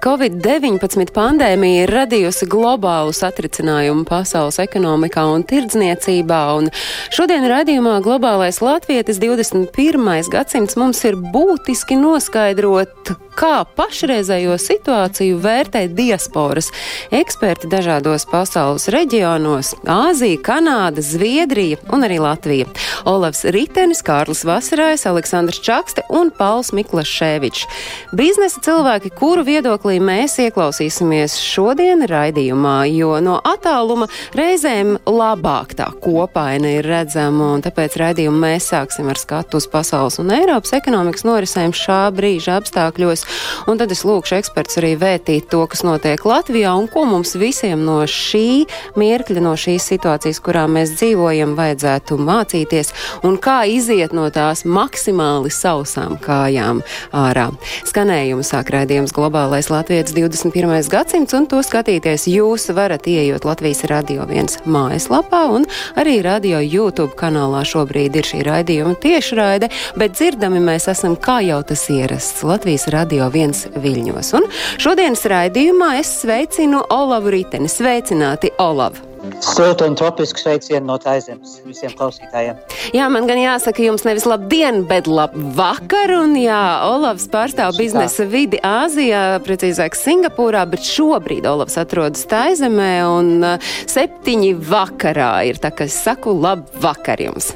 Covid-19 pandēmija ir radījusi globālu satricinājumu pasaules ekonomikā un tirdzniecībā, un šodien raidījumā Globālais Latvietis 21. gadsimts mums ir būtiski noskaidrot, kā pašreizējo situāciju vērtē diasporas eksperti dažādos pasaules reģionos - Āzija, Kanāda, Zviedrija un arī Latvija. Olavs Ritenis, Kārlis Vasarājs, Aleksandrs Čakste un Pauls Miklaševičs. Biznesa cilvēki, kuru viedoklī mēs ieklausīsimies šodien raidījumā, jo no attāluma reizēm labāk tā kopaina ir redzama, un tāpēc raidījumu mēs sāksim ar skatu uz pasaules un Eiropas ekonomikas norisēm šā brīža apstākļos, un tad es lūkšu eksperts arī vētīt to, kas notiek Latvijā un ko mums visiem no šī mirkļa, no šīs situācijas, kurā mēs dzīvojam, vajadzētu mācīties un kā iziet no tās maksimāli sausām kājām ārā. Skanējumu sāk raidījums globālais Latvijas 21. gadsimts, un to skatīties jūs varat ieejot Latvijas Radio 1 mājaslapā, un arī radio YouTube kanālā šobrīd ir šī raidījuma tiešraide, bet dzirdami mēs esam kā jau tas ierasts Latvijas Radio 1 viļņos. Un šodienas raidījumā es sveicinu Olavu Riteni. Sveicināti, Olavu! Siltu un tropisku sveicienu no Taizemes visiem klausītājiem. Jā, man gan jāsaka jums nevis labdien, bet labvakar. Un jā, Olavs pārstāv biznesa vidi Āzijā, precīzāk Singapūrā, bet šobrīd Olavs atrodas Taizemē un uh, septiņi vakarā ir. Tā kā es saku labvakar jums!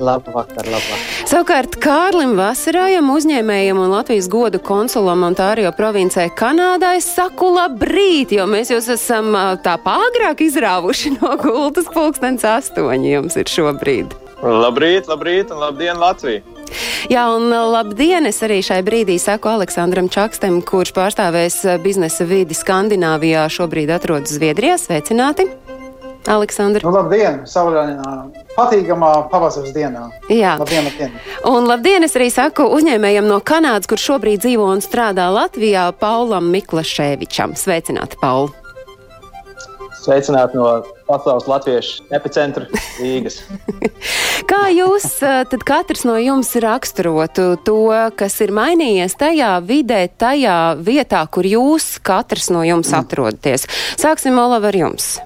Labvakar, labvakar. Savukārt Kārlim Vasarājam, uzņēmējam un Latvijas godu konsulam Ontārio provincē Kanādā, es saku labrīt, jo mēs jūs esam tā pārāk izrāvuši no gultas pulkstens astoņi jums ir šobrīd. Labrīt, labrīt un labdien, Latvija! Jā, un labdien! Es arī šai brīdī saku Aleksandram Čakstam, kurš pārstāvēs biznesa vidi Skandināvijā, šobrīd atrodas Zviedrijā. Sveicināti! Aleksandra. Nu, labdien! Saulainā, patīkamā pavasaras dienā. Jā, Labdien, labdien! un labdien! Es arī saku uzņēmējam no Kanādas, kurš šobrīd dzīvo un strādā Latvijā, Paulam Miklaševičam. Sveicināti, Paul! Sveicināti no pasaules latviešu epicentra Rīgas. Kā jūs tad katrs no jums raksturotu to, kas ir mainījies tajā vidē, tajā vietā, kur jūs katrs no jums atrodaties? Sāksim, Olav, ar jums.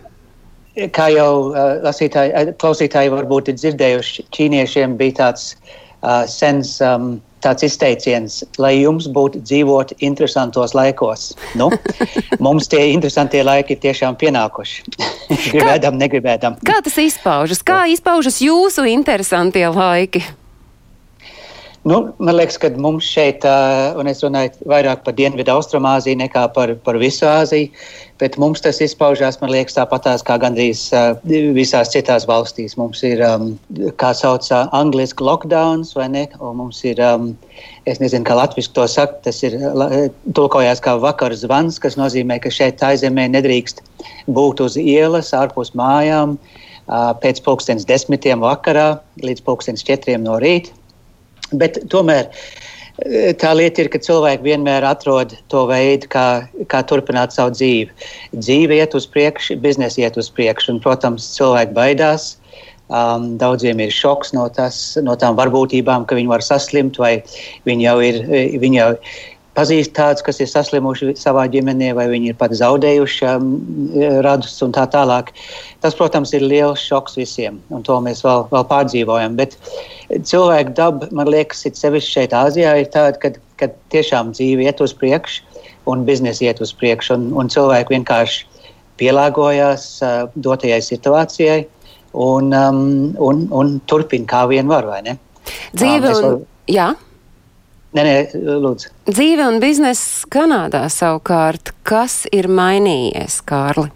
Kā jau uh, lasītāji, uh, klausītāji varbūt ir dzirdējuši, ķīniešiem bija tāds uh, sens um, tāds izteiciens, lai jums būtu dzīvot interesantos laikos. Nu, mums tie interesantie laiki ir tiešām pienākuši. gribēdam, negribēdam. Kā tas izpaužas? Kā izpaužas jūsu interesantie laiki? Nu, man liekas, ka mums šeit, un es runāju vairāk par Dienvidu Austrumāziju nekā par, par visu Āziju, bet mums tas izpaužās, man liekas, tāpatās kā gandrīz visās citās valstīs. Mums ir, kā sauc, angliski lockdowns, vai ne? Un mums ir, es nezinu, kā latviski to saka, tas ir tulkojās kā vakar zvans, kas nozīmē, ka šeit aizemē nedrīkst būt uz ielas, ārpus mājām, pēc pulkstens desmitiem vakarā līdz pulkstens četriem no rīta. Bet tomēr eh, tā lieta ir, ka cilvēki vienmēr atrod to veidu, kā, kā turpināt savu dzīvi. Dzīve iet uz priekšu, biznesa iet uz priekšu, un, protams, cilvēki baidās. Um, daudziem ir šoks no, tas, no tām varbūtībām, ka viņi var saslimt, vai viņi jau ir, viņi jau pazīst tādus, kas ir saslimuši savā ģimenē, vai viņi ir pat zaudējuši um, radus un tā tālāk. Tas, protams, ir liels šoks visiem, un to mēs vēl, vēl pārdzīvojam. Bet cilvēku daba, man liekas, ir sevišķi šeit Āzijā, ir tāda, ka, ka tiešām dzīve iet uz priekšu un biznesa iet uz priekšu, un, un cilvēki vienkārši pielāgojās uh, dotajai situācijai un, um, un, un turpina kā vien var? Dzīve Um, un. Jā. Nē, nē, lūdzu. Dzīve un bizness Kanādā savukārt, kas ir mainījies, Kārli?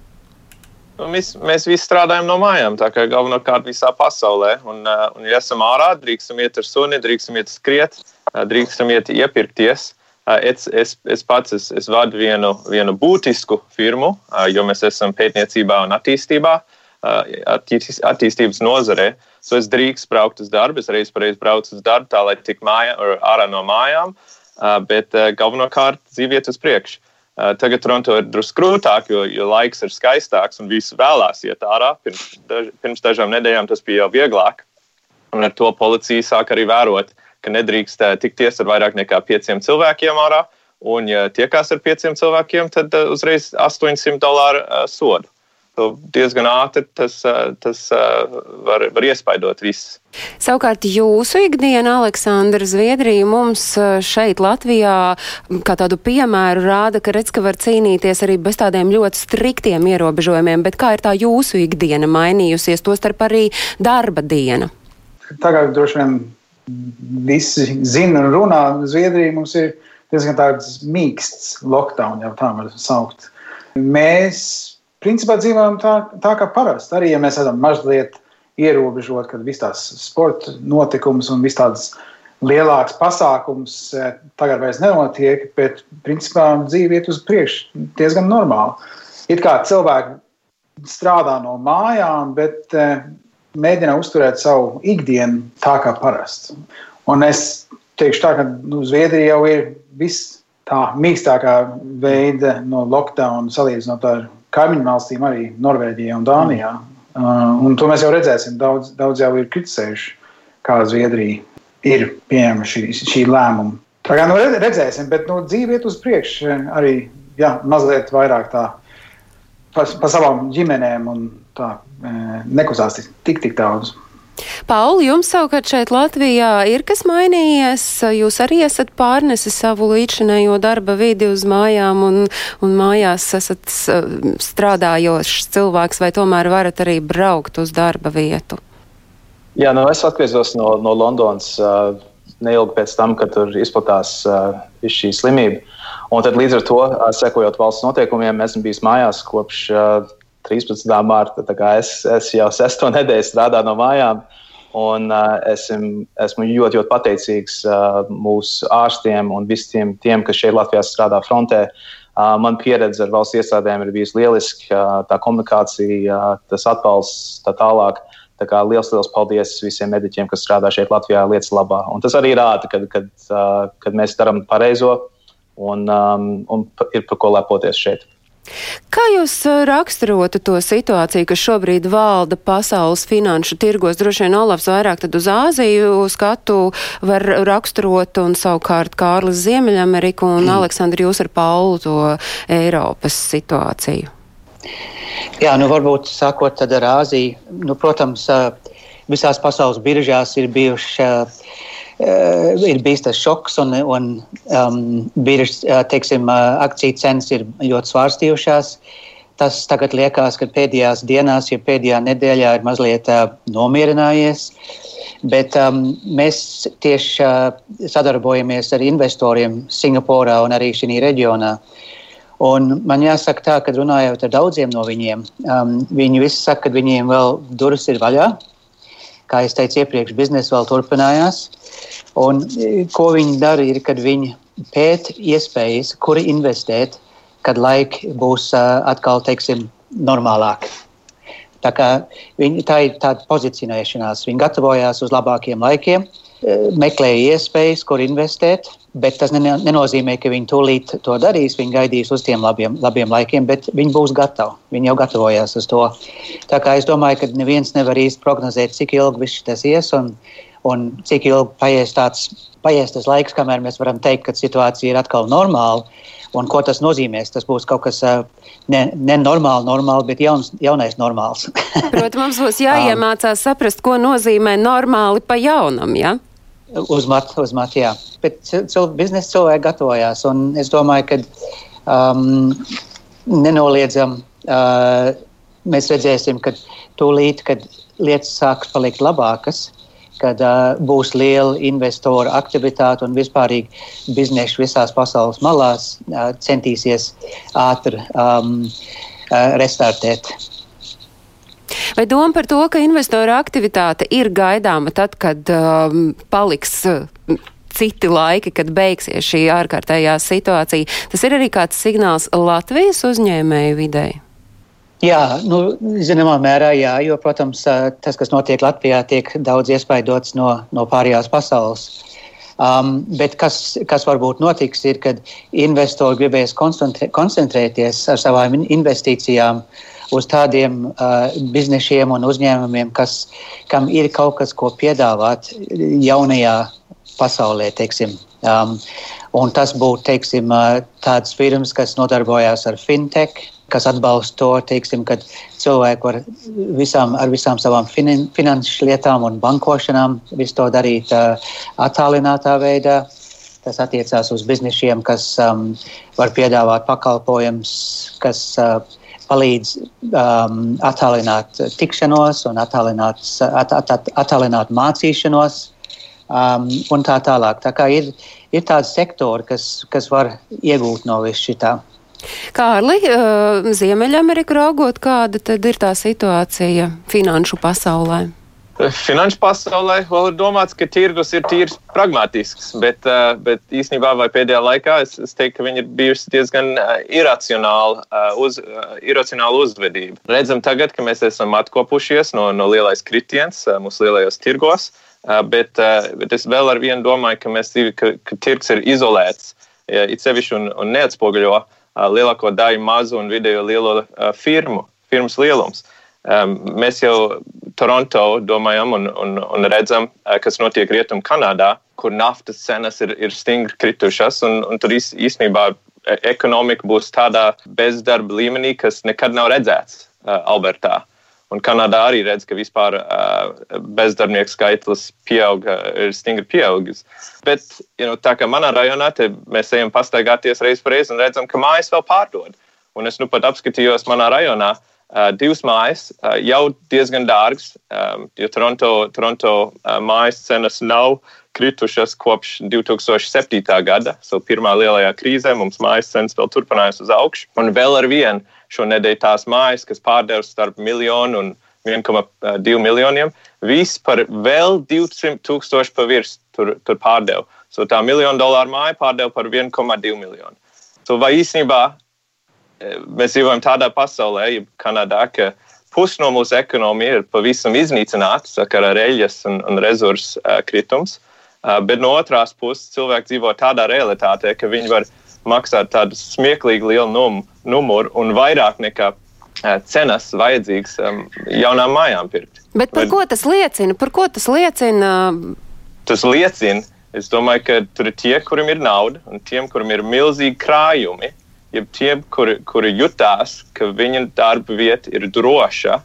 Nu, mēs, mēs visi strādājam no mājām, tā kā galvenokārt visā pasaulē. Un, uh, un ja esam ārā, drīkstam iet ar suni, drīkstam iet skriet, uh, drīkstam iet iepirkties. Uh, Es, es, es pats es, es vadu vienu, vienu būtisku firmu, jo mēs esam pētniecībā un attīstībā, attīstības, attīstības nozarē. So es drīkstu braukt uz darbu, es reiz pareizi braucu uz darbu, tā lai tik māja, ar- ārā no mājām. bet galvenokārt dzīviet uz priekšu. Tagad Toronto ir drusku grūtāk, jo, jo laiks ir skaistāks un visi vēlās iet ārā. Pirms, daž, pirms dažām nedēļām tas bija jau vieglāk. Un ar to policija sāk arī vērot, ka nedrīkst tikties ar vairāk nekā pieciem cilvēkiem ārā. Un, ja tiekās ar pieciem cilvēkiem, tad uzreiz 800 dolāru sodu diezgan ātri tas, tas var, var iespaidot visus. Savukārt jūsu ikdiena, Aleksandra Zviedrija, mums šeit Latvijā kā tādu piemēru rāda, ka redz, ka var cīnīties arī bez tādiem ļoti striktiem ierobežojumiem, bet kā ir tā jūsu ikdiena mainījusies, to starp arī darba diena? Tagad droši vien visi zina un runā, Zviedrija mums ir diezgan tāds mīksts lockdown, jau tā var saukt. Mēs principā dzīvojam tā, tā kā parasti. Arī ja mēs esam mazliet ierobežot, kad viss tās sporta notikums un viss tāds lielāks pasākums e, tagad vairs nenotiek, bet principā dzīve iet uz priekšu diezgan normāli. It kā cilvēki strādā no mājām, bet uh, mēģina uzturēt savu ikdienu tā kā parasti. Un es teikšu tā, ka nu, Zviedrija jau ir viss tā mīkstākā veida no lockdown salīdzinot ar kaimiņu valstīm, arī Norvēģijā un Dānijā. Uh, un to mēs jau redzēsim. Daudz, daudz jau ir kritizējuši, kā Zviedrija ir pieņēmusi šī, šī lēmuma. Tā kā nu, redzēsim, bet nu, dzīve iet uz priekšu arī jā, mazliet vairāk tā pa, pa savām ģimenēm un tā nekustās tik, tik, tik daudz. Pauli, jums savukārt šeit Latvijā ir kas mainījies? Jūs arī esat pārnesi savu līdzinējo darba vidi uz mājām un, un mājās esat strādājošs cilvēks vai tomēr varat arī braukt uz darba vietu? Jā, nu es atgriezos no, no Londonas uh, neilgi pēc tam, kad tur izplatās uh, šī slimība. Un tad līdz ar to, uh, sekojot valsts noteikumiem, esmu bijis mājās kopš uh, 13. marta. Es, es jau sesto nedēļu strādāju no mājām. Un, uh, esmu, esmu ļoti, ļoti pateicīgs uh, mūsu ārstiem un visiem tiem, kas šeit Latvijā strādā frontē. Uh, man pieredze ar valsts iestādēm ir bijusi lieliska, uh, tā komunikācija, uh, tas atbalsts, tā tālāk. Tā kā liels, liels paldies visiem mediķiem, kas strādā šeit Latvijā lietas labā. Un tas arī rāda, kad, kad, uh, kad mēs darām pareizo un, um, un ir par ko lepoties šeit. Kā jūs raksturotu to situāciju, kas šobrīd valda pasaules finanšu tirgos? Droši vien Olafs vairāk tad uz Āziju skatu var raksturot un savukārt Kārlis Ziemeļameriku un mm. Aleksandri jūs ar Paulu to Eiropas situāciju. Jā, nu varbūt sākot tad ar Āziju. Nu, protams, visās pasaules biržās ir bijuši Uh, ir bijis tas šoks, un, un um, biržas, uh, teiksim, uh, akciju cenas ir ļoti svārstījušās. Tas tagad liekas, ka pēdējās dienās, ja pēdējā nedēļā ir mazliet uh, nomierinājies. Bet um, mēs tieši uh, sadarbojamies ar investoriem Singapūrā un arī šajā reģionā. Un man jāsaka, tā, ka runājot ar daudziem no viņiem, um, viņi visi saka, ka viņiem vēl durvis ir vaļā. Kā jau teicu iepriekš, biznesa vēl turpinājās. Un, e, ko viņi dara, ir, kad viņi pēta iespējas, kuri investēt, kad laiki būs uh, atkal teiksim, normālāk. Tā, viņi, tā ir tāda pozicionēšanās. Viņi gatavojās uz labākiem laikiem, meklēja iespējas, kur investēt, bet tas nenozīmē, ka viņi tūlīt to darīs. Viņi gaidīs uz tiem labiem, labiem laikiem, bet viņi būs gatavi. Viņi jau gatavojās uz to. Tā kā es domāju, ka neviens nevar īsti prognozēt, cik ilgi viss tas ies un, un cik ilgi paies, tāds, paies tas laiks, kamēr mēs varam teikt, ka situācija ir atkal normāla. Un ko tas nozīmēs? Tas būs kaut kas nenormāli, ne normāli, bet jauns, jaunais normāls. Protams, mums būs jāiemācās saprast, ko nozīmē normāli pa jaunam. Ja? Uz matu, uz matu, jā. Bet cil, biznesa cilvēki gatavojās. Un es domāju, ka um, nenoliedzam, uh, mēs redzēsim, ka tūlīt, kad lietas sāks palikt labākas, kad uh, būs liela investoru aktivitāte un vispārīgi biznesi visās pasaules malās uh, centīsies ātri um, uh, restartēt. Vai doma par to, ka investoru aktivitāte ir gaidāma tad, kad um, paliks. Uh, citi laiki, kad beigsies šī ārkārtējā situācija. Tas ir arī kāds signāls Latvijas uzņēmēju videi. Jā, nu, zināmā mērā, jā, jo, protams, tas, kas notiek Latvijā, tiek daudz iespaidots no, no pārējās pasaules. Um, bet kas, kas varbūt notiks, ir, kad investori gribēs koncentrēties ar savām investīcijām uz tādiem uh, biznesiem un uzņēmumiem, kas, kam ir kaut kas, ko piedāvāt jaunajā pasaulē. Teiksim. Um, un tas būtu teiksim, tāds firmas, kas nodarbojas ar fintech, kas atbalsta to, teiksim, ka cilvēki var visām, ar visām savām finan, finanšu lietām un bankošanām visu to darīt uh, attālinātā veidā. Tas attiecās uz biznesiem, kas um, var piedāvāt pakalpojumus, kas uh, palīdz um, attālināt tikšanos un attālināt, at, at, at, attālināt mācīšanos um, un tā tālāk. Tā kā ir, ir tādi sektori, kas, kas var iegūt no viss šitā. Kārli, uh, Ziemeļamerika raugot, kāda tad ir tā situācija finanšu pasaulē? Finanšu pasaulē vēl ir domāts, ka tirgus ir tīrs pragmatisks, bet, uh, bet īstenībā pēdējā laikā es, es teiktu, ka viņi ir bijusi diezgan uh, iracionāli, uz, iracionāli uzvedība. Redzam tagad, ka mēs esam atkopušies no, no lielais kritiens mūsu lielajos tirgos, bet, bet es vēl ar vienu domāju, ka, mēs, ka, ka tirgs ir izolēts, it sevišķi un, un neatspoguļo uh, lielāko daļu mazu un vidējo lielo firmu, firmas lielums. Mēs jau Toronto domājam un, un, un redzam, kas notiek Rietumā, Kanādā, kur naftas cenas ir, ir stingri kritušas, un, un tur īstenībā ekonomika būs tādā bezdarba līmenī, kas nekad nav redzēts Albertā. Un Kanādā arī redz, ka vispār bezdarbnieku skaitlis pieaug, ir stingri pieaudzis. Bet, you know, tā kā manā rajonā mēs ejam pastaigāties reiz par reizi un redzam, ka mājas vēl pārdod. Un es nu pat apskatījos manā rajonā. Uh, divas mājas uh, jau diezgan dārgas, um, jo Toronto, Toronto uh, mājas cenas nav kritušas kopš 2007. gada. So pirmā lielajā krīzē mums mājas cenas vēl turpinājās uz augšu. Un vēl ar vienu šonadēļ tās mājas, kas pārdevis starp miljonu un 1,2 miljoniem, viss par vēl 200 tūkstoši pa virs tur, tur pārdeva. So tā miljonu dolāru māja pārdeva par 1,2 miljonu. So vai īstenībā eh, mēs dzīvojam tādā pasaulē, ja Kanadā, ka pusi no mūsu ekonomijas ir pavisam iznīcināta sakarā ar eļļas un, un resursu uh, kritums, uh, bet no otras puses cilvēki dzīvo tādā realitātē, ka viņi var maksāt tādu smieklīgi lielu num, numuru un vairāk nekā uh, cenas vajadzīgs jaunām mājām pirkt. Bet par Vai... ko tas liecina? Par ko tas liecina? Tas liecina, es domāju, ka tur ir tie, kuriem ir nauda, un tiem, kuriem ir milzīgi krājumi, jeb tiem, kuri, kuri jutās, ka viņa darba vieta ir droša.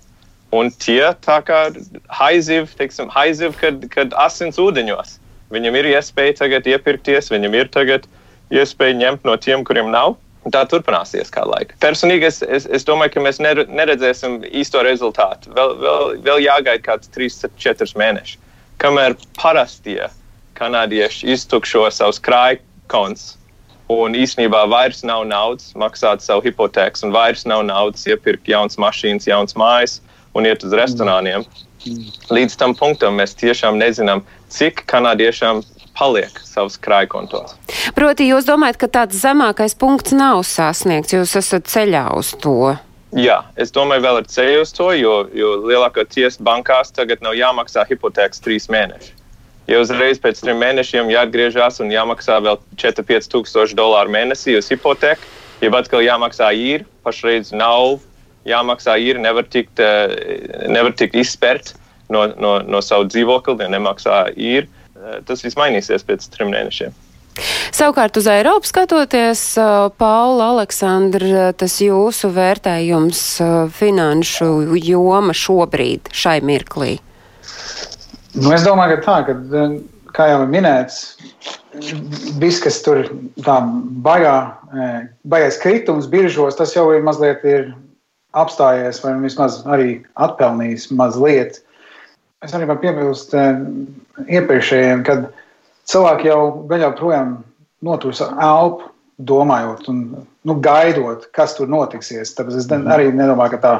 Un tie tā kā haiziv, teiksim, haiziv kad, kad asins ūdeņos. Viņam ir iespēja tagad iepirkties, viņam ir tagad iespēju ņemt no tiem, kuriem nav. Tā turpināsies kā laika. Personīgi es, es, es domāju, ka mēs neredzēsim īsto rezultātu. Vēl, vēl, vēl jāgaida kāds 3-4 mēneši, kamēr parastie kanādieši iztukšo savus krājkontus un īsnībā vairs nav naudas maksāt savu hipotēku, un vairs nav naudas iepirkt jaunas mašīnas, jaunas mājas un iet uz restorāniem. Līdz tam punktam mēs tiešām nezinām, cik kanādiešiem paliek savus krājkontos. Proti, jūs domājat, ka tāds zemākais punkts nav sasniegts, jūs esat ceļā uz to? Jā, es domāju, vēl ir ceļš uz to, jo, jo lielākoties bankās tagad nav jāmaksā hipotēkas trīs mēnešus. Ja uzreiz pēc trim mēnešiem jāatgriežas un jāmaksā vēl 4-5 tūkstoši dolāru mēnesī uz hipotēku, ja atkal jāmaksā īri, pašreiz nav jāmaksā īri, nevar tikt, eh, nevar tikt izspērt no, no, no savu dzīvokli, ja nemaksā īri. Eh, tas viss mainīsies pēc trim mēnešiem. Savukārt uz Eiropu skatoties, eh, Paula Aleksandra, tas jūsu vērtējums finanšu joma šobrīd, šai mirklī? Nu, es domāju, ka tā, ka, kā jau minēts, viss, kas tur tā baigā, baigais kritums biržos, tas jau ir mazliet ir apstājies vai vismaz arī atpelnījis mazliet. Es arī varu piebilst iepriekšējiem, kad cilvēki jau vēl joprojām notur elpu, domājot un nu, gaidot, kas tur notiksies. Tāpēc es mhm. arī nedomāju, ka tā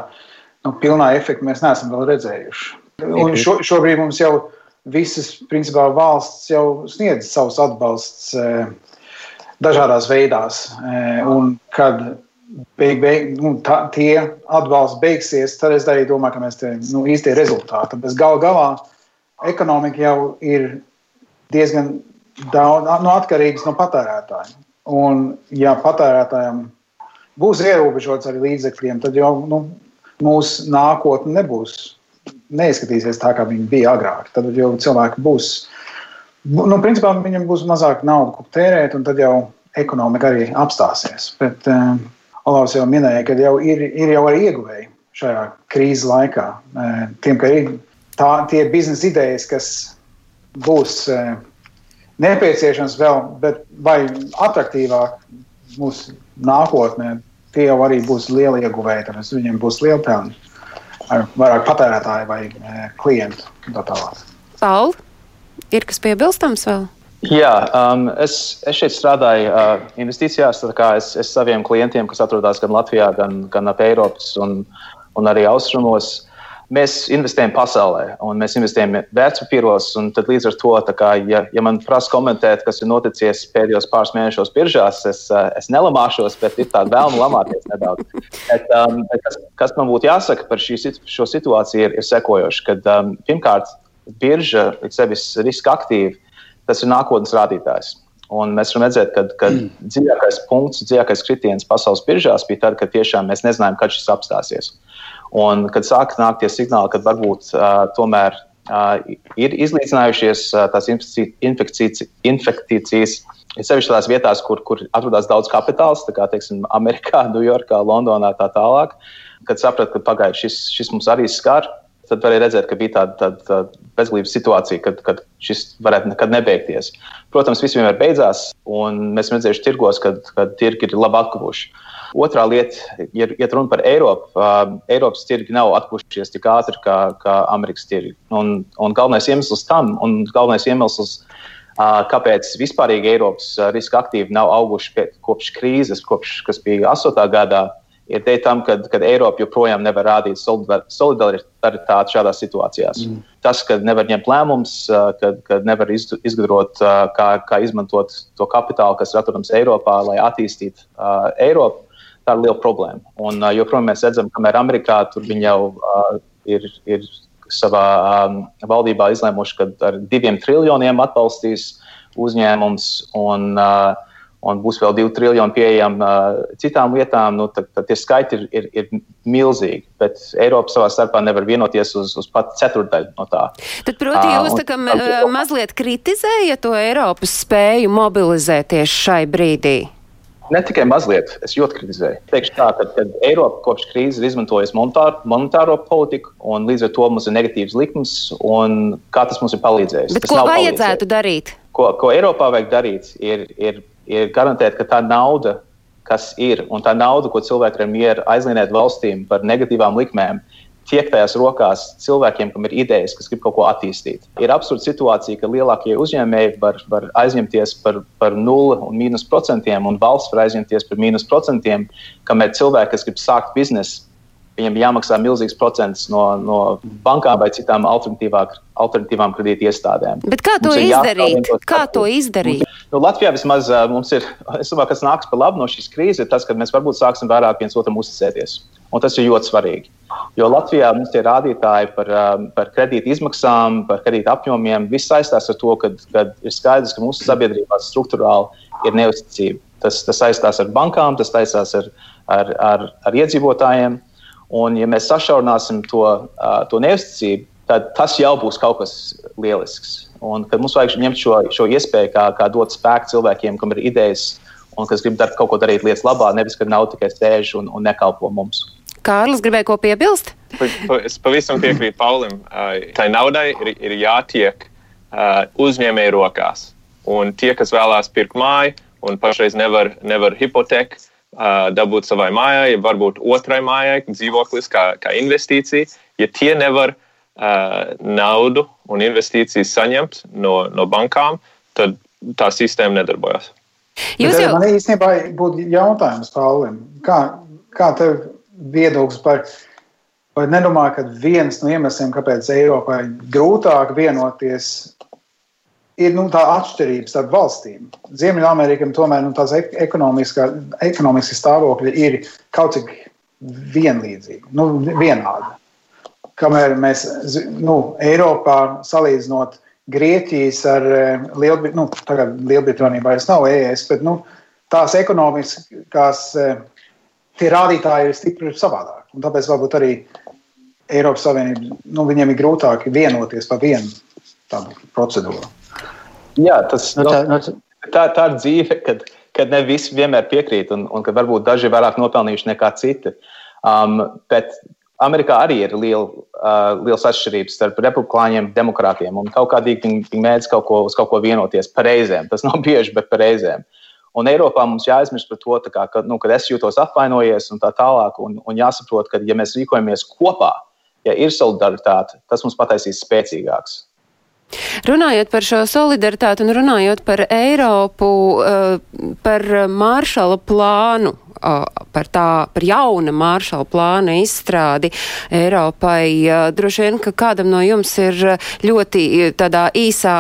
nu, pilnā efekta mēs neesam vēl redzējuši. Un šo, šobrīd mums jau visas principā, valsts jau sniedz savus atbalsts e, dažādās veidās. E, un kad beig, beig, nu, tā, tie atbalsts beigsies, tad es arī domāju, ka mēs te nu, īstie rezultāti. Bet gal galā ekonomika jau ir diezgan daudz no atkarības no patērētājiem. Un, ja patērētājiem būs ierobežots arī līdzekļiem, tad jau nu, mūsu nākotne nebūs, neizskatīsies tā, kā viņi bija agrāk. Tad jau cilvēki būs, nu, principā viņiem būs mazāk naudas, ko tērēt, un tad jau ekonomika arī apstāsies. Bet um, Olavs jau minēja, ka jau ir, ir jau arī ieguvēji šajā krīzes laikā. Uh, tiem, ka ir tā, tie biznesa idejas, kas būs uh, nepieciešams vēl, bet vai attraktīvāk mūsu nākotnē, tie jau arī būs lieli ieguvēji. Tad viņiem būs liela pelna ar vairāk patērētāju vai e, klientu. Pauli, ir kas piebilstams vēl? Jā, um, es, es šeit strādāju uh, investīcijās. Es, es saviem klientiem, kas atrodas gan Latvijā, gan, gan ap Eiropas un, un arī Austrumos, mēs investējam pasaulē, un mēs investējam vērtspapīros. Līdz ar to, kā, ja, ja man prasa komentēt, kas ir noticis pēdējos pāris mēnešos biržās, es, eh, es nelamāšos, bet ir tāda vēlme lamāties nedaudz. Bet, um, kas, kas man būtu jāsaka par šī, šo situāciju, ir, ir sekojoši. Kad, um, pirmkārt, birža ir sevis riska aktīva, tas ir nākotnes rādītājs. Un mēs varam redzēt, ka, ka mm. dziļākais punkts, dziļākais kritiens pasaules biržās bija tad, kad tiešām mēs nezinājām, kad šis apstāsies. Un, kad sāk nākt tie signāli, ka varbūt uh, tomēr uh, ir izlīdzinājušies uh, tās infekcijas, infekcijas ir sevišķi tādās vietās, kur, kur atrodas daudz kapitāls, kā teiksim, Amerikā, Ņujorkā, Londonā tā tālāk. Kad sapratu, ka pagājuši šis, šis mums arī skar, tad varēja redzēt, ka bija tāda, tāda, tāda bezglības situācija, kad, kad šis varētu nekad nebeigties. Protams, viss vienmēr beidzās, un mēs redzējām tirgos, kad, kad tirgi ir labi atguvuši. Otrā lieta, ja iet runa par Eiropu, uh, Eiropas tirgi nav atpūšušies tik ātri kā, kā Amerikas tirgi. Un, un galvenais iemesls tam, un galvenais iemesls, uh, kāpēc vispārīgi Eiropas riska aktīvi nav auguši pie, kopš krīzes, kopš, kas bija 8. gadā, ir dēļ tam, ka Eiropa joprojām nevar rādīt solidaritāti šādās situācijās. Mm. Tas, ka nevar ņemt lēmumus, ka nevar izgudrot, kā, kā izmantot to kapitālu, kas ir atrodams Eiropā, lai attīstītu uh, Eiropu tā ir liela problēma. Un uh, joprojām mēs redzam, kamēr Amerikā tur viņi jau uh, ir, ir savā um, valdībā izlēmuši, ka ar diviem triljoniem atbalstīs uzņēmums un, uh, un būs vēl divi triljoni pieejami uh, citām lietām, nu, tad, tad tie skaiti ir, ir, ir milzīgi. Bet Eiropa savā starpā nevar vienoties uz, uz pat ceturdaļu no tā. Tad, proti, jūs tā kā uh, mazliet kritizējat to Eiropas spēju mobilizēties šai brīdī? Ne tikai mazliet, es ļoti kritizēju. Teikšu tā, ka, kad Eiropa kopš krīzes ir izmantojusi monetāro, monetāro politiku, un līdz ar to mums ir negatīvs likums, un kā tas mums ir palīdzējis. Bet tas ko vajadzētu darīt? Ko, ko Eiropā vajag darīt, ir, ir, ir garantēt, ka tā nauda, kas ir, un tā nauda, ko cilvēki ir mieru aizlienēt valstīm par negatīvām likmēm, tiek tajās rokās cilvēkiem, kam ir idejas, kas grib kaut ko attīstīt. Ir absurda situācija, ka lielākie uzņēmēji var, var aizņemties par, par 0 un mīnus procentiem, un valsts var aizņemties par mīnus procentiem, kamēr cilvēki, kas grib sākt biznesu, viņiem jāmaksā milzīgs procents no, no bankām vai citām alternatīvām kredīti iestādēm. Bet kā to izdarīt? Kā to izdarīt? Nu, Latvijā vismaz mums ir, es domāju, kas nāks par labu no šīs krīzes, ir tas, ka mēs varbūt sāksim vairāk viens otram uzticēties. Un tas ir ļoti svarīgi. Jo Latvijā mums tie rādītāji par, um, par kredīta izmaksām, par kredīta apjomiem, viss saistās ar to, ka ir skaidrs, ka mūsu sabiedrībā struktūrāli ir neusticība. Tas, tas saistās ar bankām, tas saistās ar, ar, ar, ar iedzīvotājiem. Un, ja mēs sašaurināsim to, uh, to neusticību, tad tas jau būs kaut kas lielisks. Un, mums vajag ņemt šo, šo iespēju, kā, kā dot spēku cilvēkiem, kam ir idejas un kas grib dar, kaut ko darīt lietas labā, nevis ka nav tikai sēž un, un nekalpo mums. Kārlis gribēja ko piebilst? Es pavisam piekrītu Paulim. Tai naudai ir, ir jātiek uzņēmēju rokās. Un tie, kas vēlās pirkt māju un pašreiz nevar, nevar hipoteku dabūt savai mājai, ja varbūt otrai mājai, dzīvoklis kā, kā investīcija, ja tie nevar naudu un investīcijas saņemt no, no bankām, tad tā sistēma nedarbojas. Jūs jau... Man īstenībā būtu jautājums Paulim. Kā, kā tev viedoklis par, vai nedomā, ka viens no iemesliem, kāpēc Eiropai grūtāk vienoties, ir nu, tā atšķirība starp valstīm. Ziemeļamerikam tomēr nu, tās ekonomiski stāvokļi ir kaut cik vienlīdzīgi, nu, vienādi. Kamēr mēs nu, Eiropā salīdzinot Grieķijas ar Lielbritāniju, nu, tagad Lielbritānija vairs nav ES, bet nu, tās ekonomiskās tie rādītāji ir stipri savādāk. Un tāpēc varbūt arī Eiropas Savienība, nu, viņiem ir grūtāk vienoties par vienu tādu procedūru. Jā, tas nu, tā, nu, tā, tā ir dzīve, kad, kad ne visi vienmēr piekrīt, un, un ka varbūt daži ir vairāk nopelnījuši nekā citi. Um, bet Amerikā arī ir liela, uh, liels atšķirības starp republikāņiem un demokrātiem. Un kaut kādīgi viņi, mēdz kaut ko, uz kaut ko vienoties par reizēm. Tas nav bieži, bet par reizēm. Un Eiropā mums jāaizmirst par to, kā, ka, nu, kad es jūtos apvainojies un tā tālāk. Un, un jāsaprot, ka, ja mēs rīkojamies kopā, ja ir solidaritāte, tas mums pataisīs spēcīgāks. Runājot par šo solidaritāti un runājot par Eiropu, uh, par Māršala plānu, par, tā, par jauna maršala plāna izstrādi Eiropai. Droši vien, ka kādam no jums ir ļoti tādā īsā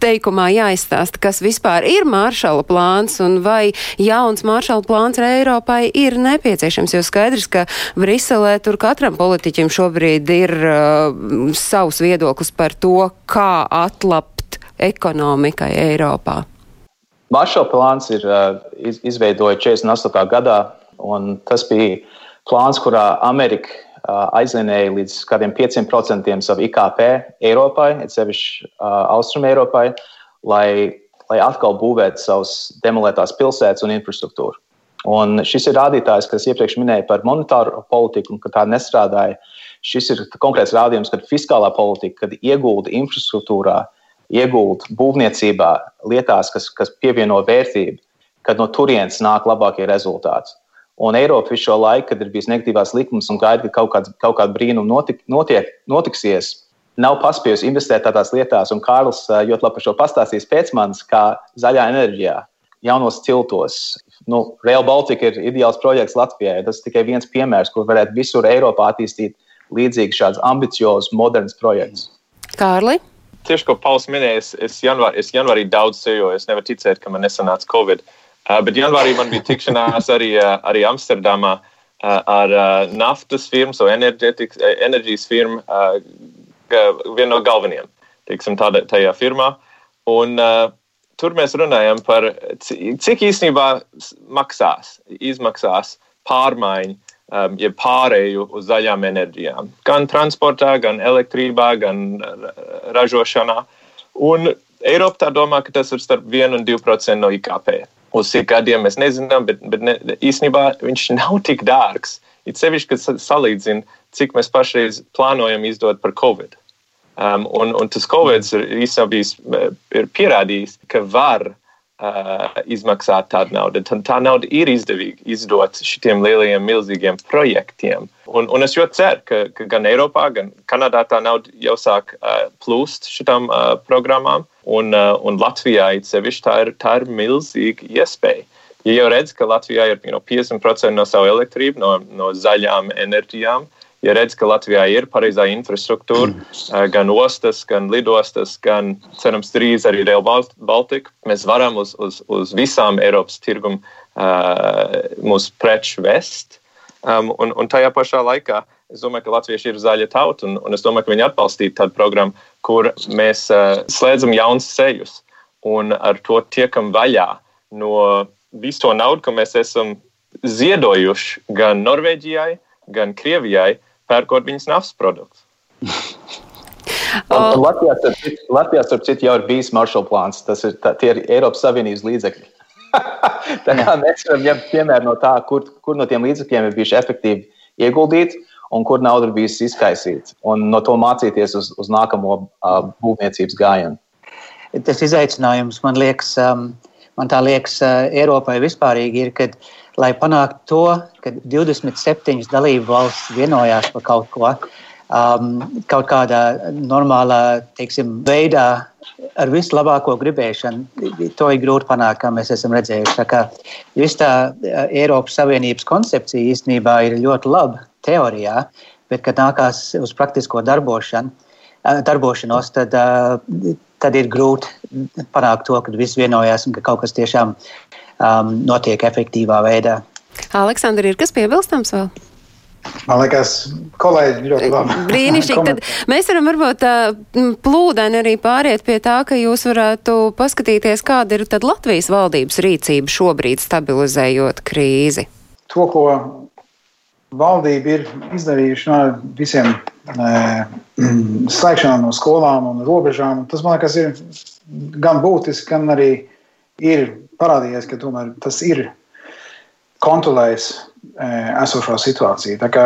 teikumā jāizstāsta, kas vispār ir maršala plāns un vai jauns maršala plāns Eiropai ir nepieciešams, jo skaidrs, ka Briselē tur katram politiķim šobrīd ir uh, savs viedoklis par to, kā atlapt ekonomikai Eiropā. Maršala plāns ir iz, izveidots 48. gadā, un tas bija plāns, kurā Amerika aizvienēja līdz kādiem 5% savu IKP Eiropai, sevišķi Austrum Eiropai, lai, lai atkal būvētu savus demolētās pilsētas un infrastruktūru. Un šis ir rādītājs, kas iepriekš minēja par monetāro politiku, un ka tā nestrādāja. Šis ir konkrēts rādījums, kad fiskālā politika, kad iegulda infrastruktūrā, uh, iegūt būvniecībā lietās, kas, kas pievieno vērtību, kad no turienes nāk labākie rezultāti. Un Eiropa visu šo laiku, kad ir bijis negatīvās likums un gaida, ka kaut, kāds, kaut kāda brīnuma notik, notiek, notiksies, nav paspējusi investēt tādās lietās. Un Kārlis ļoti labi par šo pastāstīs pēc manis, kā zaļā enerģijā, jaunos ciltos. Nu, Rail Baltica ir ideāls projekts Latvijai. Tas ir tikai viens piemērs, kur varētu visur Eiropā attīstīt līdzīgi šādus ambiciozus, modernus projektus. Kārli? Tieši ko Pauls minēja, es, es, janvār, es janvārī daudz ceļoju. Es nevaru ticēt, ka man nesanāca Covid. Uh, bet janvārī man bija tikšanās arī, uh, arī Amsterdamā uh, ar uh, naftas firmu, so enerģijas firmu, uh, vienu no galvenajiem teiksim, tādā, tajā firmā. Un, uh, tur mēs runājam par cik īstenībā maksās, izmaksās pārmaiņu um, ja pārēju uz zaļām enerģijām. Gan transportā, gan elektrībā, gan ražošanā. Un Eiropa tā domā, ka tas ir starp 1 un 2% no IKP. Uz cik gadiem mēs nezinām, bet, bet ne, īstenībā viņš nav tik dārgs. It sevišķi, kad salīdzina, cik mēs pašreiz plānojam izdot par Covid. Um, un, un tas Covid ir īstenībā ir pierādījis, ka var uh, izmaksāt tādu naudu. Tad tā nauda ir izdevīga izdot šiem lielajiem, milzīgiem projektiem. Un, un es ļoti ceru, ka, ka gan Eiropā, gan Kanadā tā nauda jau sāk uh, plūst šitām uh, programmām, un, uh, un Latvijā īpaši tā, ir, tā ir milzīga iespēja. Ja jau redz, ka Latvijā ir you know, 50% no savu elektrību, no, no zaļām enerģijām, uh, ja redz, ka Latvijā ir pareizā infrastruktūra, mm. gan ostas, gan lidostas, gan, cerams, drīz arī Rail Baltica, mēs varam uz, uz, uz visām Eiropas tirgumu uh, mūsu preču vest. Um, un, un tajā pašā laikā es domāju, ka latvieši ir zaļa tauta, un, un es domāju, ka viņi atbalstītu tādu programmu, kur mēs uh, slēdzam jaunus ceļus un ar to tiekam vaļā no visu to naudu, ko mēs esam ziedojuši gan Norvēģijai, gan Krievijai, pērkot viņas naftas produktus. Un Latvijā, Latvijā, starp citu, jau ir bijis Marshall plāns. Tas ir, tā, ir Eiropas Savienības līdzekļi. tā kā mēs varam ņemt piemēru no tā, kur, kur no tiem līdzekļiem ir bijuši efektīvi ieguldīti un kur nauda ir bijusi izkaisīta. Un no to mācīties uz, uz nākamo uh, būvniecības gājienu. Tas izaicinājums man liekas, um, man tā liekas, uh, Eiropai vispārīgi ir, kad uh, lai panāktu to, ka 27 dalību valsts vienojās par kaut ko, um, kaut kādā normālā teiksim, veidā, ar vislabāko gribēšanu. To ir grūti panākt, kā mēs esam redzējuši. Viss tā uh, Eiropas Savienības koncepcija īstenībā ir ļoti laba teorijā, bet, kad nākās uz praktisko darbošanu, uh, darbošanos, tad, uh, tad ir grūti panākt to, ka visi vienojās un ka kaut kas tiešām um, notiek efektīvā veidā. Aleksandra, ir kas piebilstams vēl? Man liekas, kolēģi ļoti labi. Brīnišķīgi. Tad mēs varam varbūt plūdeni arī pāriet pie tā, ka jūs varētu paskatīties, kāda ir tad Latvijas valdības rīcība šobrīd stabilizējot krīzi. To, ko valdība ir izdarījuši no visiem e, slēgšanām no skolām un robežām, tas man liekas ir gan būtiski, gan arī ir parādījies, ka tomēr tas ir kontrolējis e, esošo situāciju. Tā kā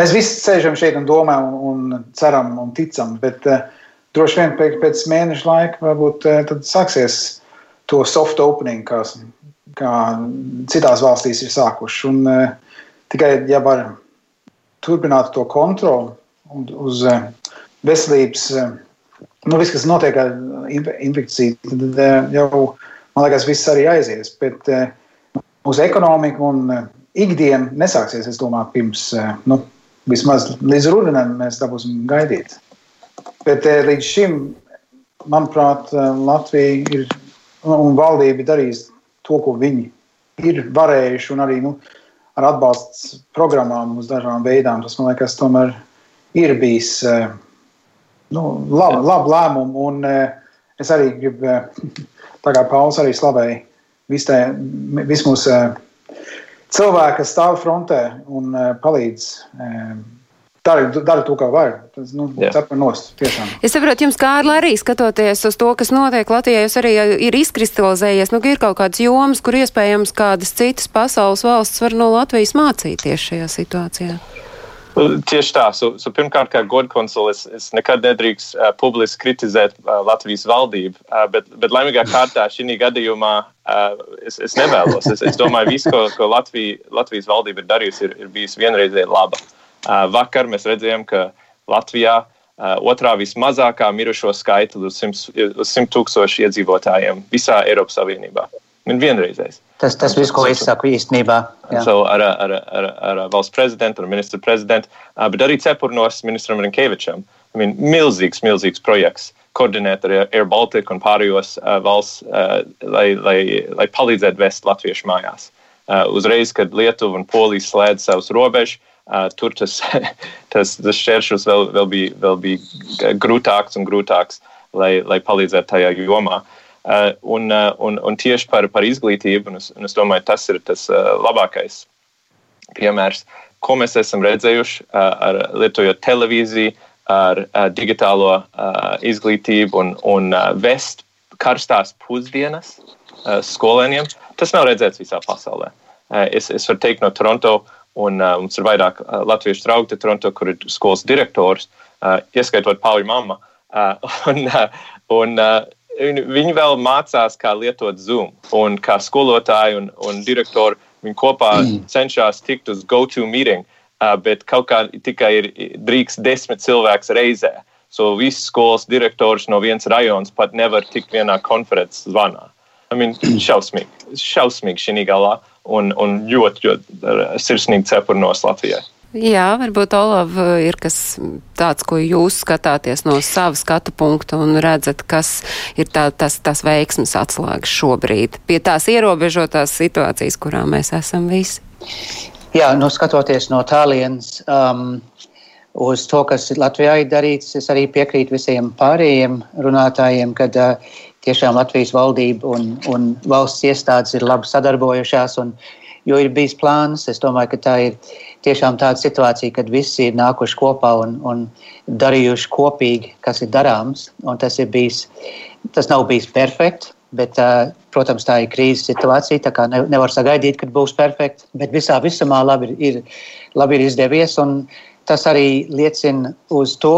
mēs visi sēžam šeit un domājam, un ceram un ticam, bet uh, droši vien pēc, pēc mēneša laika varbūt uh, sāksies to soft opening, kā, kā citās valstīs ir sākuši. Un, uh, tikai ja var turpināt to kontroli uz veselības, nu, viss, kas notiek ar infekciju, tad uh, jau, man liekas, viss arī aizies. Bet, uh, uz ekonomiku un ikdienu nesāksies, es domāju, pirms nu, vismaz līdz rudenim mēs dabūsim gaidīt. Bet līdz šim, manuprāt, Latvija ir un valdība darījis to, ko viņi ir varējuši, un arī nu, ar atbalsts programmām uz dažām veidām. Tas man liekas, tomēr ir bijis nu, labi lab lēmumu, un es arī gribu, tā kā Pauls arī slavēja viss vis mūsu eh, cilvēki, kas stāv frontē un palīdz. Dara, to, kā var. Tas nu, nost, tiešām. es saprotu, jums, Kārli, arī skatoties uz to, kas notiek Latvijā, jūs arī ir izkristalizējies, nu, ir kaut kādas jomas, kur iespējams kādas citas pasaules valsts var no Latvijas mācīties šajā situācijā. Tieši tā. So, so pirmkārt, kā godkonsulis, es nekad nedrīkst uh, publiski kritizēt uh, Latvijas valdību, uh, bet, bet laimīgā kārtā šī gadījumā uh, es, es nevēlos. Es, es domāju, viss, ko, ko Latvija, Latvijas valdība ir darījusi, ir, ir bijis vienreizēji laba. Uh, vakar mēs redzējām, ka Latvijā uh, otrā vismazākā mirušo skaita uz 100, uz 100 tūkstošu iedzīvotājiem visā Eiropas Savienībā. Un vienreizējs. Tas, tas viss, ko es saku īstenībā. So ar, ar, ar, ar valsts prezidentu, ar ministru prezidentu, bet arī cepurnos ministram Rinkevičam. I mean, milzīgs, milzīgs projekts koordinēt ar Air Baltica un pārējos valsts, uh, lai, lai, lai palīdzētu vest latviešu mājās. Uzreiz, kad Lietuva un Polija slēdz savus robežus, tur tas, tas, tas šķēršļus vēl, vēl, bija, vēl bija grūtāks un grūtāks, lai, lai palīdzētu tajā jomā. Uh, un, uh, un, un tieši par, par izglītību, un es, un es domāju, tas ir tas uh, labākais piemērs, ko mēs esam redzējuši ar lietojot televīziju, ar digitālo izglītību un, un vest karstās pusdienas skolēniem. Tas nav redzēts visā pasaulē. Es, es varu teikt no Toronto, un mums ir vairāk latviešu draugi Toronto, kur ir skolas direktors, ieskaitot Pauļu mammu. Un, un, Viņi vēl mācās, kā lietot Zoom. Un kā skolotāji un, un direktori viņi kopā mm. cenšas tikt uz GoToMeeting, uh, bet kaut kā tikai ir drīkst desmit cilvēks reizē. So viss skolas direktors no vienas rajonas pat nevar tikt vienā konferences zvanā. I mean, šausmīgi, šausmīgi šī galā un, un ļoti, ļoti sirsnīgi cepurnos Latvijai. Jā, varbūt Olav ir kas tāds, ko jūs skatāties no sava skatu punkta un redzat, kas ir tā, tas, tas veiksmes atslēgas šobrīd pie tās ierobežotās situācijas, kurā mēs esam visi. Jā, nu skatoties no tālienes um, uz to, kas Latvijā ir darīts, es arī piekrītu visiem pārējiem runātājiem, kad uh, tiešām Latvijas valdība un, un valsts iestādes ir labi sadarbojušās un jo ir bijis plāns. Es domāju, ka tā ir tiešām tāda situācija, kad visi ir nākuši kopā un, un darījuši kopīgi, kas ir darāms. Tas, ir bijis, tas nav bijis perfekts. Bet, protams, tā ir krīzes situācija. Tā kā nevar sagaidīt, kad būs perfekts. Bet visā visumā labi ir, labi ir izdevies. Tas arī liecina uz to,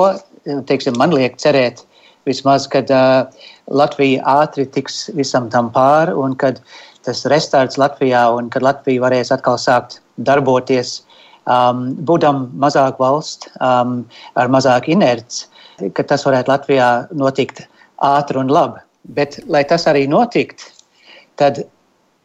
teiksim, man liek cerēt, vismaz, kad uh, Latvija ātri tiks visam tam pāri un kad tas restarts Latvijā un kad Latvija varēs atkal sākt darboties um, būdam mazāk valsts, um, ar mazāk inerts, ka tas varētu Latvijā notikt ātri un labi. Bet, lai tas arī notikt, tad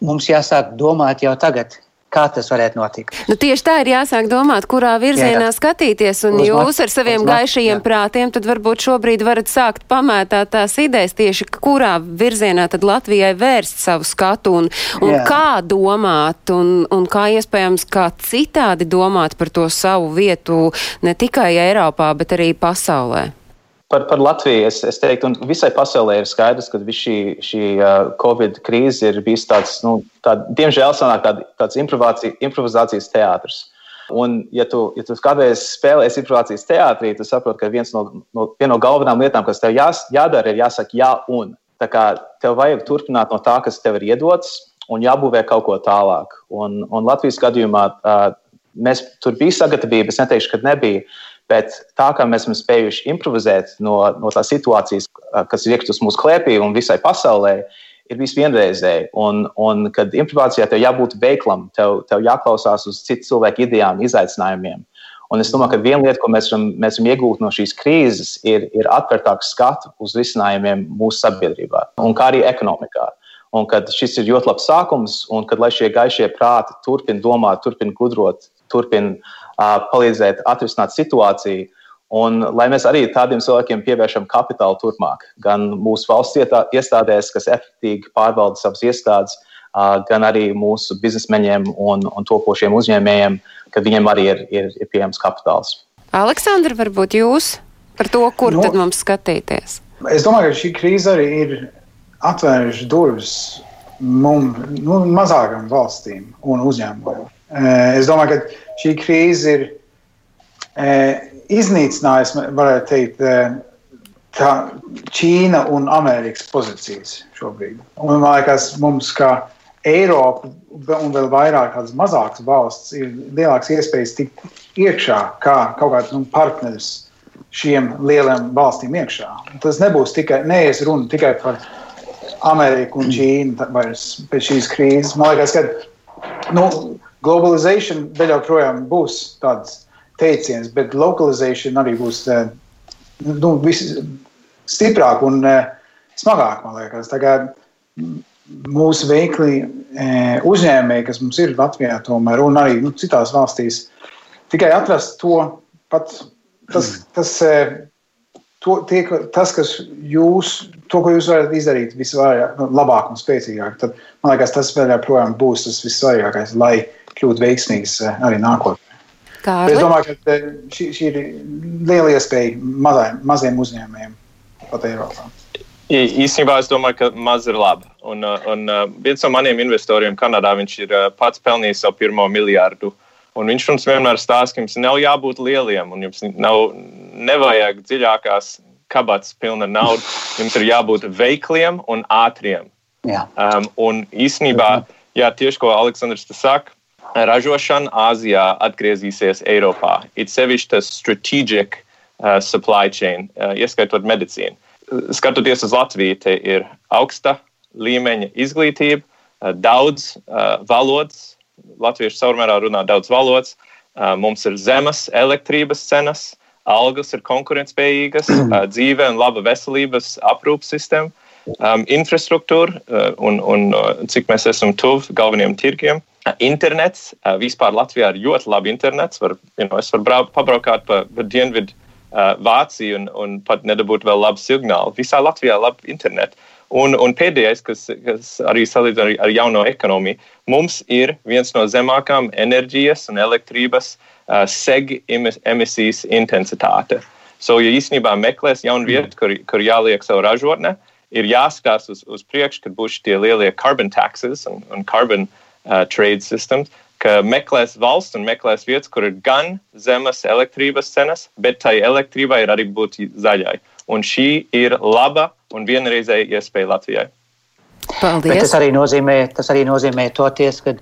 mums jāsāk domāt jau tagad, kā tas varētu notikt. Nu, tieši tā ir jāsāk domāt, kurā virzienā jā, jā. skatīties, un Uzmak, jūs ar saviem uzmak, gaišajiem jā. prātiem tad varbūt šobrīd varat sākt pamētāt tās idejas tieši, kurā virzienā tad Latvijai vērst savu skatu un, un jā. kā domāt, un, un kā iespējams kā citādi domāt par to savu vietu ne tikai Eiropā, bet arī pasaulē. Par, par Latviju es, es teiktu, un visai pasaulē ir skaidrs, ka šī, šī uh, Covid krīze ir bijusi tāds, nu, tā, diemžēl, sanāk, tād, tāds improvizācijas teātris. Un, ja tu, ja tu kādreiz spēlēsi improvizācijas teātrī, tad saproti, ka viens no, no, viena no galvenajām lietām, kas tev jās, jādara, ir jāsaka jā un. Tā kā tev vajag turpināt no tā, kas tev ir iedots, un jābūvē kaut ko tālāk. Un, un Latvijas gadījumā uh, mēs tur bija sagatavība, es neteikšu, ka nebija. Bet tā kā mēs esam spējuši improvizēt no, no tās situācijas, kas ir iekšķus mūsu klēpī un visai pasaulē, ir bijis vienreizēji. Un, un kad improvizācijā tev jābūt veiklam, tev, tev jāklausās uz citu cilvēku idejām, izaicinājumiem. Un es domāju, ka viena lieta, ko mēs varam, mēs varam iegūt no šīs krīzes, ir, ir atvērtāks skatu uz risinājumiem mūsu sabiedrībā, un kā arī ekonomikā. Un kad šis ir ļoti labs sākums, un kad šie gaišie prāti turpina domāt, turpina gudrot, turpina palīdzēt atrisināt situāciju. Un, lai mēs arī tādiem cilvēkiem pievēršam kapitālu turpmāk, gan mūsu valsts iestādēs, kas efektīvi pārvalda savas iestādes, gan arī mūsu biznesmeņiem un, un topošiem uzņēmējiem, ka viņiem arī ir, ir, ir pieejams kapitāls. Aleksandra, varbūt jūs par to, kur nu, tad mums skatīties? Es domāju, ka šī krīze arī ir atvēruši durvis mums, nu, mazākām valstīm un uzņēmumiem. Es domāju, ka šī krīze ir e, iznīcinājusi, varētu teikt, e, tā Ķīna un Amerikas pozīcijas šobrīd. Un, man liekas, mums kā Eiropa un vēl vairāk tādas mazākas valsts ir lielāks iespējas tikt iekšā kā kaut kāds nu, partneris šiem lieliem valstīm iekšā. Tas nebūs tikai, neies runa tikai par Ameriku un Ķīnu vairs pēc šīs krīzes. Man liekas, ka nu, globalization vēl joprojām būs tāds teiciens, bet lokalizēšana arī būs eh, nu, stiprāk un eh, smagāk, man liekas. Tagad mūsu veikli eh, uzņēmēji, kas mums ir Latvijā, tomēr, un arī nu, citās valstīs, tikai atrast to pat, tas, tas, to, tie, tas kas jūs, to, ko jūs varat izdarīt visvairāk, nu, un spēcīgāk, tad man liekas, tas vēl joprojām būs tas vissvarīgākais, lai kļūt veiksmīgs eh, arī nākotnē. Es domāju, ka eh, šī, šī ir liela iespēja mazajiem, maziem uzņēmējiem pat Eiropā. Īsnībā es domāju, ka maz ir labi. Un, eh, un viens no maniem investoriem Kanadā ir pats pelnījis savu pirmo miljardu. Un viņš mums vienmēr stāsta, ka jums nav jābūt lieliem, un jums nav, nevajag dziļākās kabatas pilna nauda. Jums ir jābūt veikliem un ātriem. Jā. Um, un īsnībā, jā, tieši ko Aleksandrs saka, ražošana Āzijā atgriezīsies Eiropā. It sevišķi tas strategic uh, supply chain, uh, ieskaitot medicīnu. Skatoties uz Latviju, te ir augsta līmeņa izglītība, uh, daudz uh, valodas. Latvieši saurmērā runā daudz valodas. Uh, mums ir zemes elektrības cenas, algas ir konkurētspējīgas, uh, dzīve un laba veselības aprūpas sistēma, um, infrastruktūra uh, un, un uh, cik mēs esam tuvu galvenajiem tirgiem. Internets vispār Latvijā ir ļoti labi internets. Var, you know, es varu pabraukāt pa, pa dienvidu uh, Vāciju un, un pat nedabūt vēl labu signālu. Visā Latvijā ir labi internet. Un, un pēdējais, kas, kas arī salīdzina ar, ar jauno ekonomiju, mums ir viens no zemākām enerģijas un elektrības uh, seg emisijas intensitāte. So, ja īstenībā meklēs jaunu vietu, kur, kur jāliek savu ražotni, ir jāskatās uz, uz priekšu, kad būs tie lielie carbon taxes un, un carbon uh, uh, trade systems, ka meklēs valsts un meklēs vietas, kur ir gan zemes elektrības cenas, bet tai elektrībai ir arī būt zaļai. Un šī ir laba un vienreizēja iespēja Latvijai. Paldies. Bet tas arī nozīmē, tas arī nozīmē toties, ka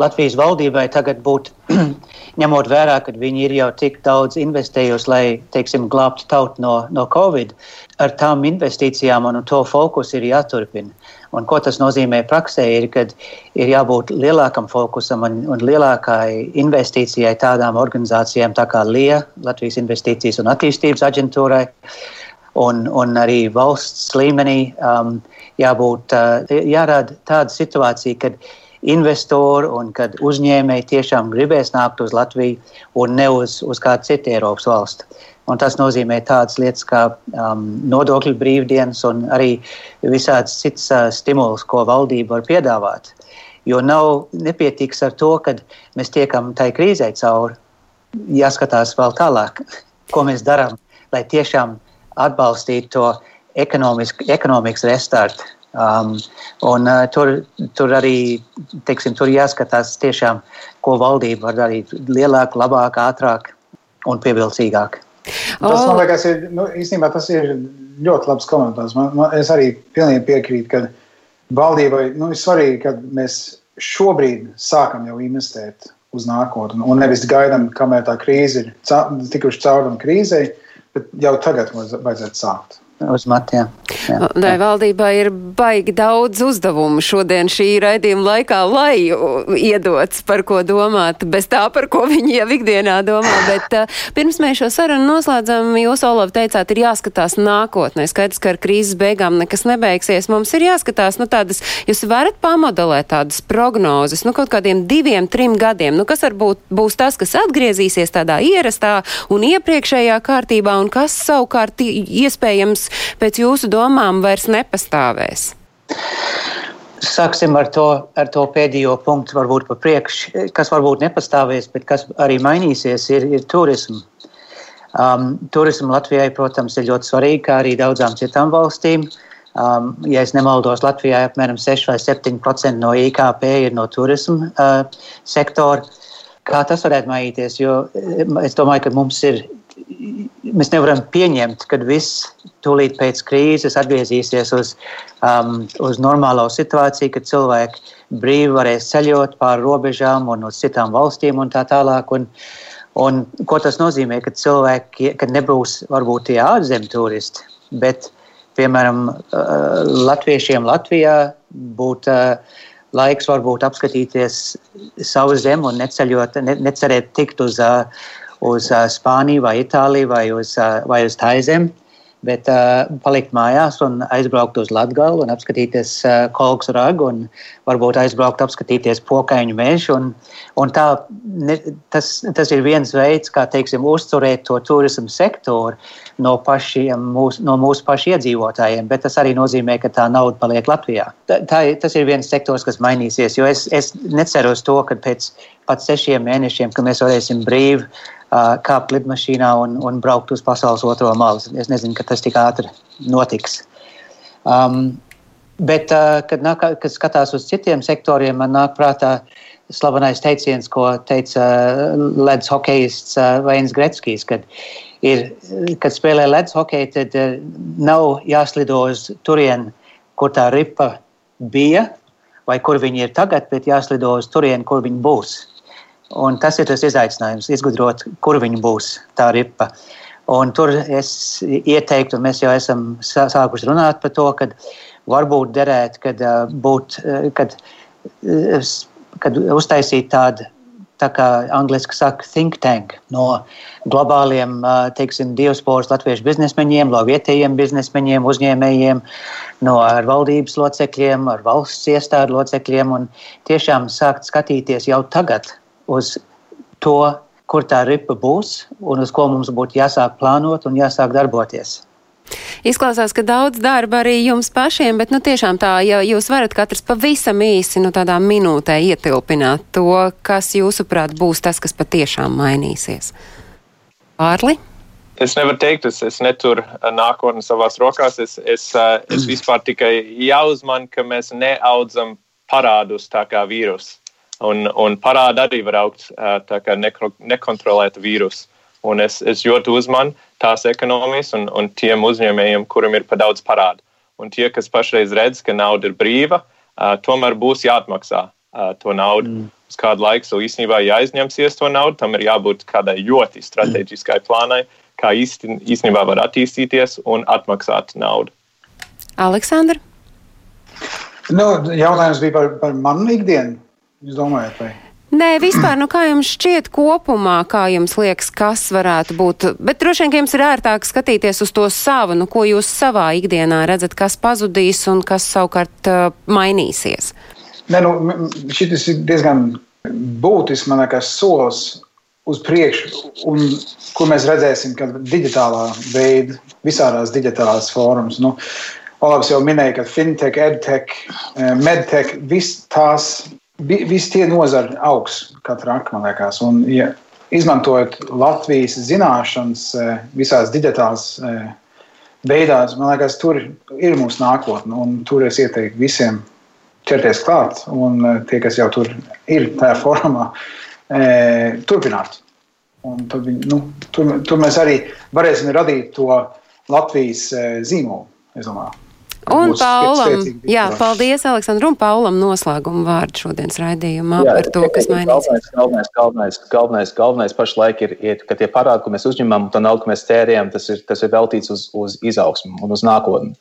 Latvijas valdībai tagad būtu, ņemot vērā, ka viņi ir jau tik daudz investējusi, lai, teiksim, glābtu tautu no, no Covid, ar tām investīcijām un to fokusu ir jāturpina. Un ko tas nozīmē praksē, ir, kad ir jābūt lielākam fokusam un, un lielākai investīcijai tādām organizācijām tā kā LIE, Latvijas Investīcijas un attīstības aģentūrai, un, un arī valsts līmenī um, jābūt, uh, jārāda tāda situācija, kad investori un kad uzņēmēji tiešām gribēs nākt uz Latviju un ne uz, uz kādu citu Eiropas valstu. Un tas nozīmē tādas lietas kā um, nodokļu brīvdienas un arī visādas citas uh, stimuls, ko valdība var piedāvāt. Jo nav nepietiks ar to, ka mēs tiekam tai krīzē cauri. Jāskatās vēl tālāk, ko mēs darām, lai tiešām atbalstītu to ekonomikas restartu. Um, un, uh, tur, tur arī teiksim, tur jāskatās, tiešām, ko valdība var darīt lielāk, labāk, ātrāk un pievilcīgāk. Tas, man liekas, ir, nu, īstenībā tas ir ļoti labs komentārs. Man, man, es arī pilnīgi piekrītu, ka valdībai nu, ir svarīgi, ka mēs šobrīd sākam jau investēt uz nākotni un nevis gaidām, kamēr tā krīze ir tikuši cauri krīzei, bet jau tagad vajadzētu sākt uz matiem. Lai valdībā ir baigi daudz uzdevumu šodien šī raidījuma laikā, lai iedots par ko domāt, bez tā, par ko viņi jau ikdienā domā. Bet uh, pirms mēs šo sarunu noslēdzam, jūs, Olav, teicāt, ir jāskatās nākotnē. Skaidrs, ka ar krīzes beigām nekas nebeigsies. Mums ir jāskatās, nu tādas, jūs varat pamodelēt tādas prognozes, nu kaut kādiem diviem, trim gadiem. Nu, kas varbūt būs tas, kas atgriezīsies tādā ierastā un iepriekšējā kārtībā, un kas savukārt iespējams pēc jūsu domām vairs nepastāvēs? Sāksim ar to, ar to pēdējo punktu, varbūt pa priekšu, kas varbūt nepastāvēs, bet kas arī mainīsies, ir, ir turisms. Um, turismu Latvijai, protams, ir ļoti svarīgi, kā arī daudzām citām valstīm. Um, ja es nemaldos, Latvijā apmēram 6 vai 7% no IKP ir no turisma uh, sektora. Kā tas varētu mainīties? Jo es domāju, ka mums ir mēs nevaram pieņemt, ka viss tūlīt pēc krīzes atgriezīsies uz, um, uz normālo situāciju, kad cilvēki brīvi varēs ceļot pāri robežām un uz citām valstīm un tā tālāk. Un, un ko tas nozīmē, ka cilvēki, kad nebūs varbūt tie ārzemju turisti, bet, piemēram, uh, latviešiem Latvijā būtu uh, laiks varbūt apskatīties savu zemi un neceļot, ne, necerēt tikt uz uh, uz Spāniju vai Itāliju vai uz, vai uz Taizemi, bet uh, palikt mājās un aizbraukt uz Latgalu un apskatīties uh, kolks ragu un varbūt aizbraukt apskatīties pokaiņu mežu. Un, un tā, ne, tas, tas ir viens veids, kā teiksim, uzturēt to turismu sektoru no, pašiem, mūs, no mūsu pašu iedzīvotājiem, bet tas arī nozīmē, ka tā nauda paliek Latvijā. Tā, tā, tas ir viens sektors, kas mainīsies, jo es, es neceru uz to, ka pēc pat sešiem mēnešiem, kad mēs varēsim brīvi kāpt lidmašīnā un, un braukt uz pasaules otro malu. Es nezinu, ka tas tik ātri notiks. Um, bet, uh, kad, nāk, kad skatās uz citiem sektoriem, man nāk prātā slavenais teiciens, ko teica ledus hokejists Vains Gretskijs, kad, ir, kad spēlē ledus hokeju, tad uh, nav jāslido uz turieni, kur tā ripa bija vai kur viņi ir tagad, bet jāslido uz turieni, kur viņi būs. Un tas ir tas izaicinājums, izgudrot, kur viņi būs tā ripa. Un tur es ieteiktu, un mēs jau esam sākuši runāt par to, ka varbūt derētu, kad, būt, kad, kad uztaisīt tādu, tā kā angliski saka, think tank no globāliem, teiksim, diasporas latviešu biznesmeņiem, no vietējiem biznesmeņiem, uzņēmējiem, no ar valdības locekļiem, ar valsts iestādu locekļiem un tiešām sākt skatīties jau tagad uz to, kur tā ripa būs un uz ko mums būtu jāsāk plānot un jāsāk darboties. Izklausās, ka daudz darba arī jums pašiem, bet nu tiešām tā, ja jūs varat katrs pavisam īsi, nu tādā minūtē ietilpināt to, kas jūsuprāt būs tas, kas patiešām mainīsies. Pārli? Es nevaru teikt, es, es neturu nākotni savās rokās. Es, es, es vispār tikai jāuzman, ka mēs neaudzam parādus tā kā vīrusu. Un, un parādi arī var augt tā kā nekontrolēta vīrusu. Un es, es ļoti uzmanu tās ekonomijas un, un tiem uzņēmējiem, kuriem ir par daudz parādu. Un tie, kas pašreiz redz, ka nauda ir brīva, uh, tomēr būs jāatmaksā uh, to naudu. Mm. Uz kādu laiku so īstenībā jāizņemsies to naudu, tam ir jābūt kādai ļoti strateģiskai plānai, kā īsti, īstenībā var attīstīties un atmaksāt naudu. Aleksandra? Nu, jautājums bija par, par manu ikdienu. Jūs domājat, vai? Nē, vispār, nu kā jums šķiet kopumā, kā jums liekas, kas varētu būt, bet droši vien, ka jums ir ērtāk skatīties uz to savu, nu ko jūs savā ikdienā redzat, kas pazudīs un kas savukārt uh, mainīsies? Ne, nu, šis ir diezgan būtisks, man liekas, solis uz priekšu, un kur mēs redzēsim, ka digitālā veida, visādās digitālās formas. Nu, Olavs jau minēja, ka fintech, edtech, eh, medtech, viss tās, visi tie nozari augs katra ak, man liekas. Un, ja izmantojot Latvijas zināšanas eh, visās digitālās eh, veidās, man liekas, tur ir mūsu nākotne, un tur es ieteiktu visiem ķerties klāt, un tie, kas jau tur ir tajā formā, turpināt. Un tur, nu, tur, tur mēs arī varēsim radīt to Latvijas zīmolu, es domāju. Un Paulam, jā, paldies Aleksandru un Paulam noslēgumu vārdu šodienas raidījumā jā, par to, kas mainīsies. Galvenais, galvenais, galvenais, galvenais pašlaik ir, ir, ka tie parādi, ko mēs uzņemam, un tā nauda, ko mēs tērējam, tas ir, tas ir veltīts uz, uz izaugsmu un uz nākotni.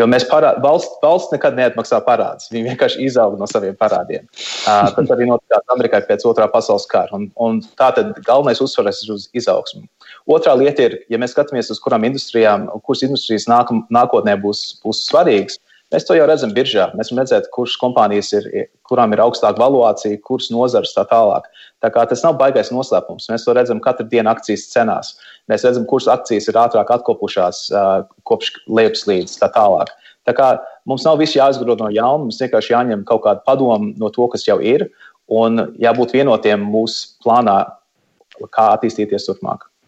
Jo mēs parād, valsts, valsts nekad neatmaksā parādus, viņi vienkārši izaug no saviem parādiem. Uh, tas arī notikās Amerikai pēc otrā pasaules kara. Un, un tā tad galvenais uzsvars ir uz izaugsmu. Otrā lieta ir, ja mēs skatāmies uz kurām industrijām, kuras industrijas nāk, nākotnē būs, būs svarīgas, mēs to jau redzam biržā. Mēs varam redzēt, kuras kompānijas ir, kurām ir augstāka valuācija, kuras nozares tā tālāk. Tā kā tas nav baisais noslēpums. Mēs to redzam katru dienu akcijas cenās. Mēs redzam, kuras akcijas ir ātrāk atkopušās kopš lejupslīdes tā tālāk. Tā kā mums nav viss jāizgrūda no jauna, mums vienkārši jāņem kaut kāda padoma no to, kas jau ir, un jābūt vienotiem mūsu plānā, kā attīstīties turpmāk.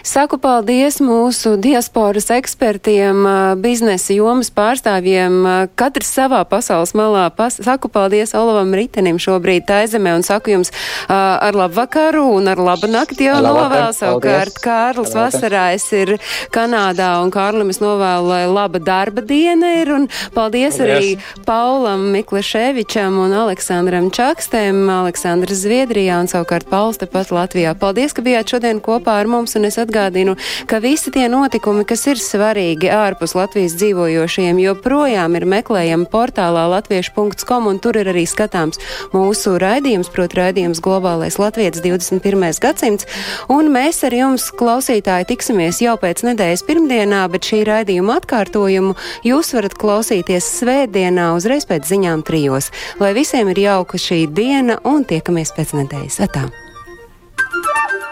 Saku paldies mūsu diasporas ekspertiem, biznesa jomas pārstāvjiem, katrs savā pasaules malā. Pas saku paldies Olavam Ritenim šobrīd taizemē un saku jums ar labu vakaru un ar labu nakti jau novēlu. Savukārt Kārlis Vasarājs ir Kanādā un Kārlim es novēlu, lai laba darba diena ir un paldies, paldies. arī Paulam Mikleševičam un Aleksandram Čakstēm, Aleksandrs Zviedrijā un savukārt Pauls tepat Latvijā. Paldies, ka bijāt šodien kopā ar mums un es atgādinu, ka visi tie notikumi, kas ir svarīgi ārpus Latvijas dzīvojošiem, joprojām ir meklējami portālā latviešu.com un tur ir arī skatāms mūsu raidījums, proti raidījums Globālais Latvijas 21. gadsimts. Un mēs ar jums, klausītāji, tiksimies jau pēc nedēļas pirmdienā, bet šī raidījuma atkārtojumu jūs varat klausīties svētdienā uzreiz pēc ziņām trijos. Lai visiem ir jauka šī diena un tiekamies pēc nedēļas. Atā.